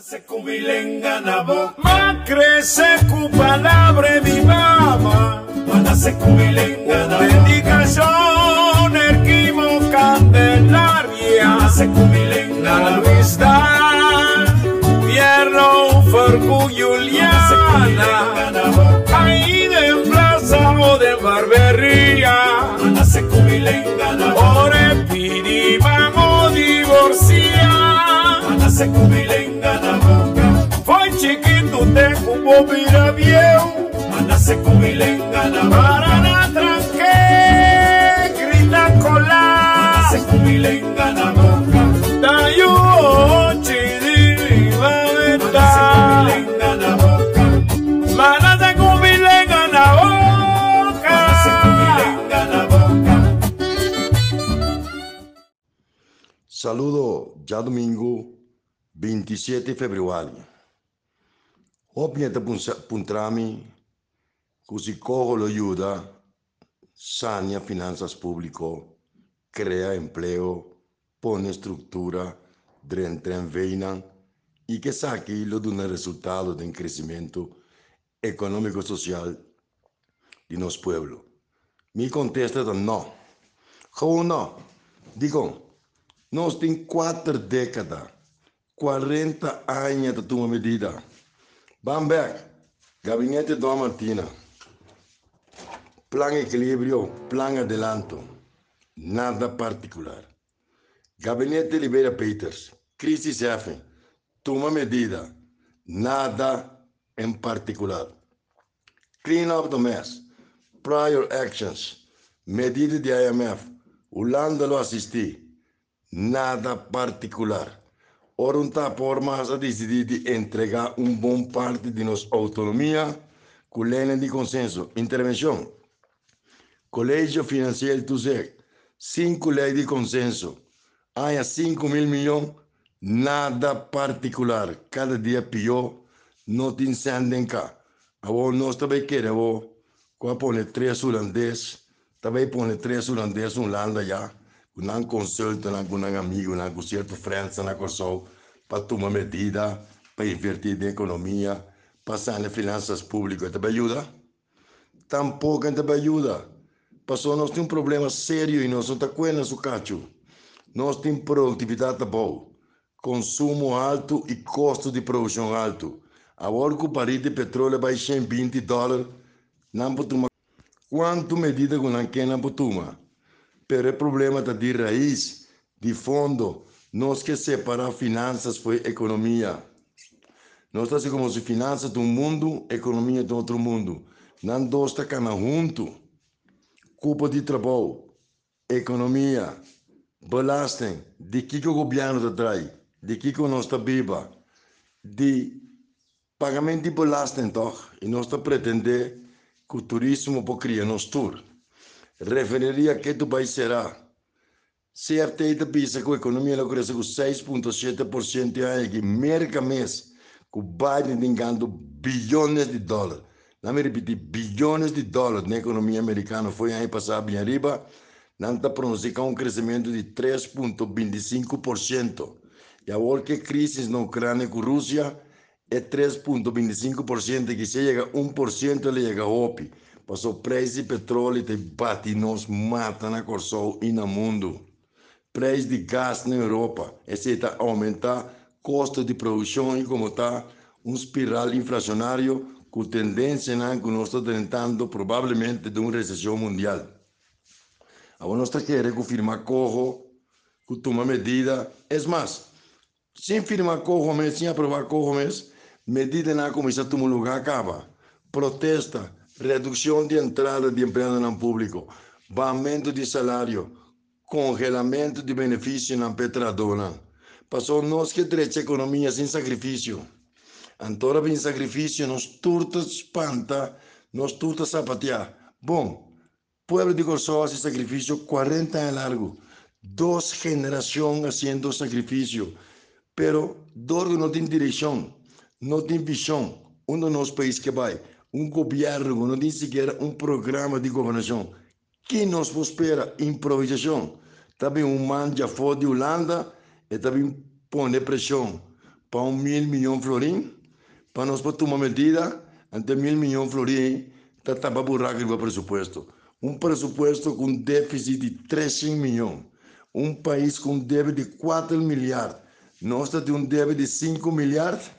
Se cubilenga na boca, ma crece cu palabra di mama, mana se cubilenga na Dedicación erquimo candelaria, se cubilenga na vista, Pierro Fergu Juliana, ahí de plaza o de barbería, mana se cubilenga na Ore pidi vamos divorcia, mana se vira viejo, mana se cubilenga na para na tranque, grita cola, mana se cubilenga na boca, da yo chidi va Mana se cubilenga na boca, Mana se cubilenga na boca, mana se cubilenga na boca. Saludo já domingo 27 de fevereiro. Opnieta puntrami, così cogo lo aiuta, sania finanzas público, crea empleo, pone estrutura, dren tren veina e que saque lo de un resultado de crescimento econômico social de nosso pueblo. Mi contesta não. Gewoon não. Digo, nós temos quatro décadas, 40 anos de tomar medida. Bamberg, Gabinete Dom Martina, Plan Equilíbrio, Plan Adelanto, nada particular. Gabinete Libera Peters, Crisis F, toma medida, nada em particular. Clean up the mess, prior actions, medida de IMF, Holanda lo assisti, nada particular. Ora não está por mais a decidir de entregar um bom parte de nossa autonomia com lei de consenso. Intervenção. Colégio Financeiro do SEC, cinco leis de consenso. Há 5 mil milhões, nada particular. Cada dia pior, não te incendem cá. Agora nós também queremos, quando põe três holandeses, também põe três holandeses um landa já, não consulta, não com um amigo, não com certo França, não com só, para tomar medida, para invertir na economia, passar nas finanças públicas, também ajuda? Tampouco também ajuda. Passou, nós temos um problema sério e nós não estamos com isso, cacho. Nós temos produtividade boa, consumo alto e custo de produção alto. Agora que o barril de petróleo vai 120 dólares, não pode tomar. Quanto medida que não quer, não pode tomar. Pero o problema está de raiz, de fundo. Nós que separar finanças foi economia. Nós estamos assim como se finanças de um mundo, economia de outro mundo. Não dois estão junto. Culpa de trabalho, economia, belasting, de que, que o governo está traz, de que, que nós está viva, de pagamento de belasting, toch? E nós está pretender que o turismo pode criar nos tour. Referiria que país será. CFT pensa que a economia ela cresce com 6,7% aí, que merca mês, que o Biden ganhando bilhões de dólares. Não me repetir, bilhões de dólares na economia americana foi aí passar bem arriba, não está pronunciando um crescimento de 3,25%. E a crise na Ucrânia com a Rússia é 3,25%, que se chega a 1%, ele chega a OP. Passou preço de petróleo, te bate, nos mata na Corsol e no mundo. Preço de gás na Europa, está aumentar custo de produção e como está um espiral inflacionário com tendência né, que nós estamos tentando provavelmente de uma recessão mundial. Agora nós queremos confirmar corro, que toma medida. É mais, sem firmar corro mesmo, sem aprovar corro mesmo, medida na comissão um lugar acaba. Protesta, redução de entrada de empregado no público, aumento de salário, congelamento de benefício na petradona. Passou nós que direito economia sem sacrifício. Antora bem sacrifício, nos turta espanta, nos turta sapatear. Bom, pueblo de Corsó hace sacrificio 40 años largo, dos generaciones haciendo sacrificio, pero Dorgo no tiene dirección, no tiene visión. Uno de los países que va, un gobierno, no tiene siquiera un programa de gobernación. ¿Qué nos espera? Improvisación. Também um man já foi de Holanda e também põe pressão. para un mil millón florín, para nos tomar medida, ante mil millón florín, está tapa buraco el presupuesto. Un presupuesto con déficit de 300 milhões. Um país com débito de 4 milhares. Nós temos um débito de 5 milhares.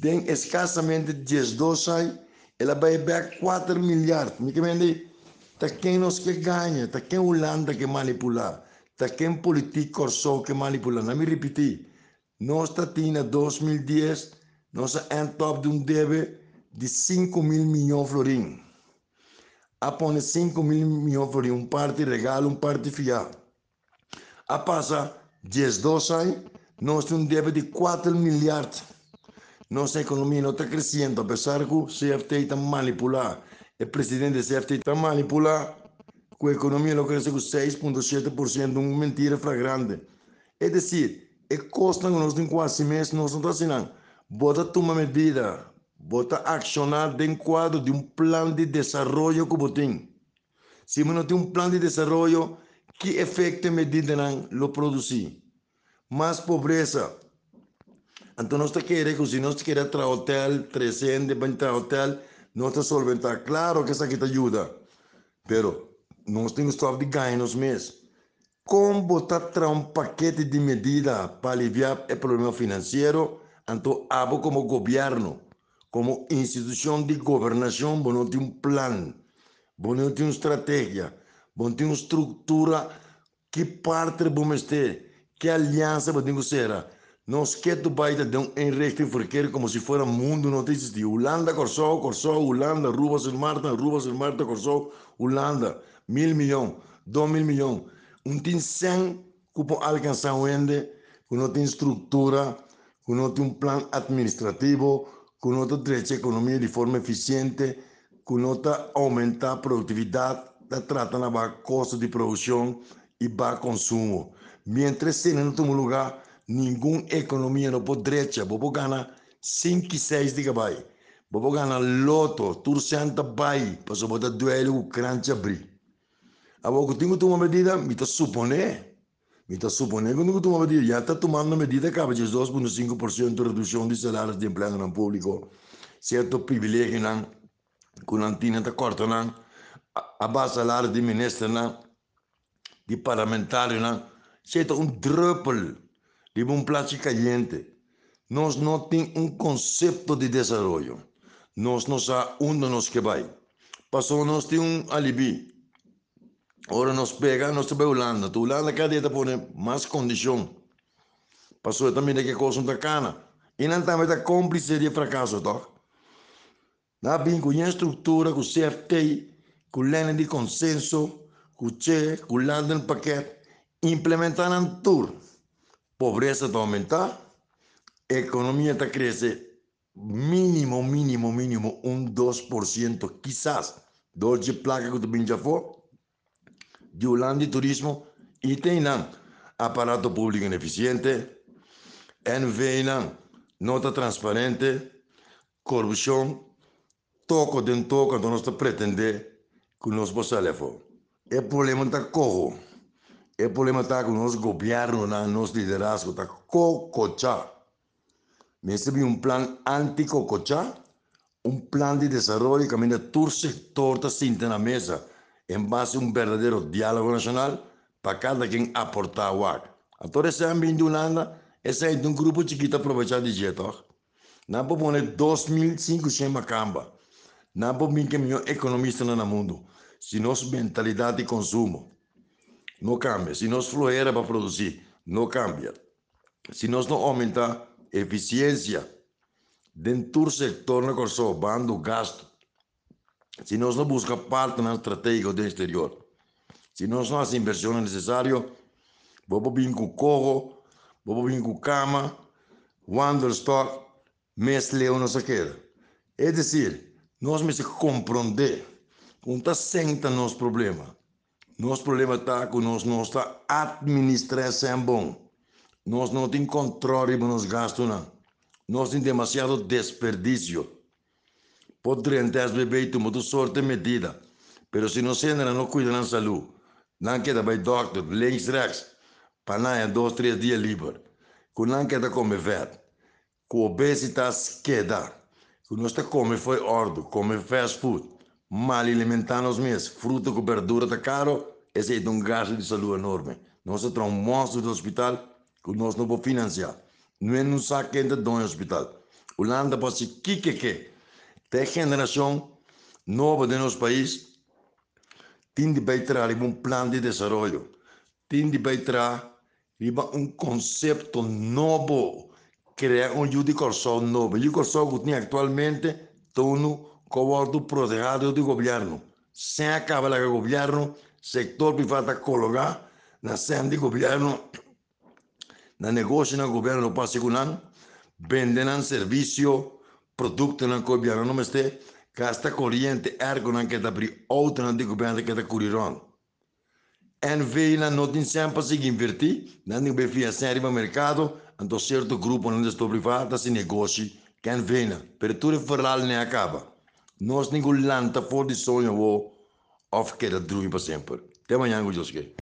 Tem escassamente 12 anos. Ela vai ver 4 milhares. Me entende? Tá quem nós que ganha. Tá quem Holanda que manipular. Tá quem político só que manipular. Não me repetir. Nós temos 2010. Nós é top de um débito de 5 mil milhões de florins a pone 5 mil milhões por um parte regalo, um parte fiado. A passa 10, 12 anos, nós temos um débito de 4 milhares. Nossa economia não está crescendo, apesar que o CFT está manipulado. O presidente do CFT está manipulado. Que a economia não cresce com 6,7%, uma mentira flagrante. É dizer, é custa que nós temos quase mês, nós não estamos assinando. Bota tomar medida, Bota accionar dentro de um plano de desenvolvimento que você Se você não tem um plano de desenvolvimento, que efeito medida não lo produzir? Mais pobreza. Queremos que se nós queremos tra hotel, 300, 20 hotel, nós solventar. Claro que isso aqui te ajuda. Pero, nós temos que ganhar nos meses. Como botar um paquete de medida para aliviar o problema financeiro, então, abo como governo como instituição de governação, não tem um plano, não tem uma estratégia, não tem uma estrutura que parte vamos ter, que aliança vamos ter. Nós que tu vai dar um enredo porque como se fosse mundo não existia. Holanda, Corsó, Corsó, Holanda, Rubas, Marta, Rubas, Marta, Corsó, Holanda, mil milhões, dois mil milhões. Um tem cem que pode alcançar o ende, que não tem estrutura, que não tem administrativo, que nota a economia de forma eficiente, que nota aumenta a produtividade, da trata na baixa custo de produção e baixo consumo. Mientras se não tem lugar, Nenhuma economia não pode direita. Bobo gana 5, 6 de vai. Bobo gana loto, tudo senta vai. Passou botar duelo, o crânio abrir. A pouco tengo uma medida, me está supondo. Me está supondo que não tem uma medida. Já está tomando medida, acaba de 2,5% de redução de salários de emprego no público. Certo privilégio, con Curantina está corto, não. A base salário de ministro, não. De parlamentário, não. Certo, um druppel. De un plato caliente. Nós não tem um conceito de desenvolvimento. Nós onde nós que vai. Passou, nós temos um alibi. Ora nos pega, nos vai Holanda. Tu Holanda cada dia põe mais condição. Passou também que coisa da cana. E não também da cúmplice de fracasso, tá? Na bem com a estrutura, com o CFT, com de consenso, com o CHE, com o London paquete, implementando tudo. Pobreza está aumentar, economia está crescer mínimo, mínimo, mínimo, um 2%, quizás. Dois de placa que tu bem já foi de Holanda Turismo e tem aparato público ineficiente, NV nota transparente, corrupção, toco de toco que nós pretender que nós possamos levar. O problema está corro. O problema está com o nosso governo, o nosso liderazgo, está cocochá. Recebi um plano anti-cocochá, um plano de desenvolvimento que a todo sector está na mesa en base a un verdadero diálogo nacional para cada quien aportar algo. Entonces, ese ambiente de Holanda, ese es un grupo chiquito aprovechar de jeito. Não pode poner 2.500 macamba. Não pode vir que melhor economista no mundo. Se nossa mentalidade de consumo não cambia, se nossa flueira para produzir não cambia, se nós não aumentar eficiência dentro do setor na corso, bando gasto, se nós não buscamos partner estratégico do exterior, se nós não fazemos inversões necessárias, vamos vir com corro, vamos vir com cama, Wanderstock, mesle ou não sei o É dizer, nós temos que compreender como está sendo nosso problema. Nosso problema está que nós não está administração bom. Nós não temos controle para nos gastos, não. Nós temos demasiado desperdício. Podrían ter bebido muita sorte medida, pero se não sendo não cuida da saúde, não queda vai doctor, links rechts, para não é dois, três dias livre, com não queda comer verde, que obesitas queda. Que nós come foi ordo, come fast food, mal alimentando os meses, fruta com verdura tá caro, esse é um gasto de saúde enorme. Nós temos um monstro do hospital que nós não podemos financiar. Não é um saco entra no hospital. Holanda pode ser que que que. Tem geração nova de nosso país, tem de beitar um plano de desenvolvimento, tem de beitar um conceito novo criar um judicação novo. O judicação que tem atualmente torno como protegido do governo. Sem acabar o governo, sector privado colocar na cena de governo, na negócio no governo no passigunan, vendendo serviço, produto no governo não este, gasta corrente ergo não que está abrir outra no governo que está curirão. En vela não tem sempre se invertir, não tem bem financeiro no mercado, então certo grupo não está privado se negocia, quem vem, pero tudo falar nem acaba. Nós ninguém lanta for de sonho ou of queda druim para sempre. Até amanhã, Gujosuke.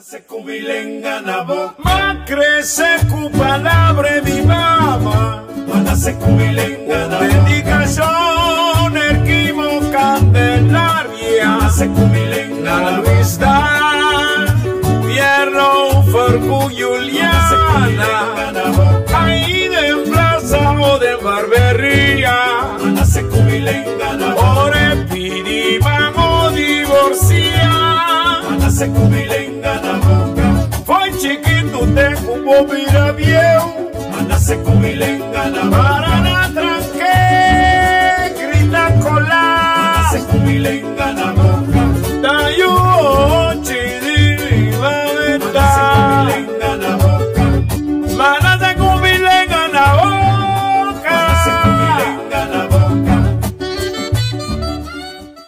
Se cubilenga na boca, crece cu palabra di mama, Cuando se cubilenga na boca, dedicación equivo candelaria, se cubilenga se cubilenga na boca, Foi chiquito, te cubo vira viejo, Cuando se cubilenga na boca, para na tranque, grita Cuando colar. se cubilenga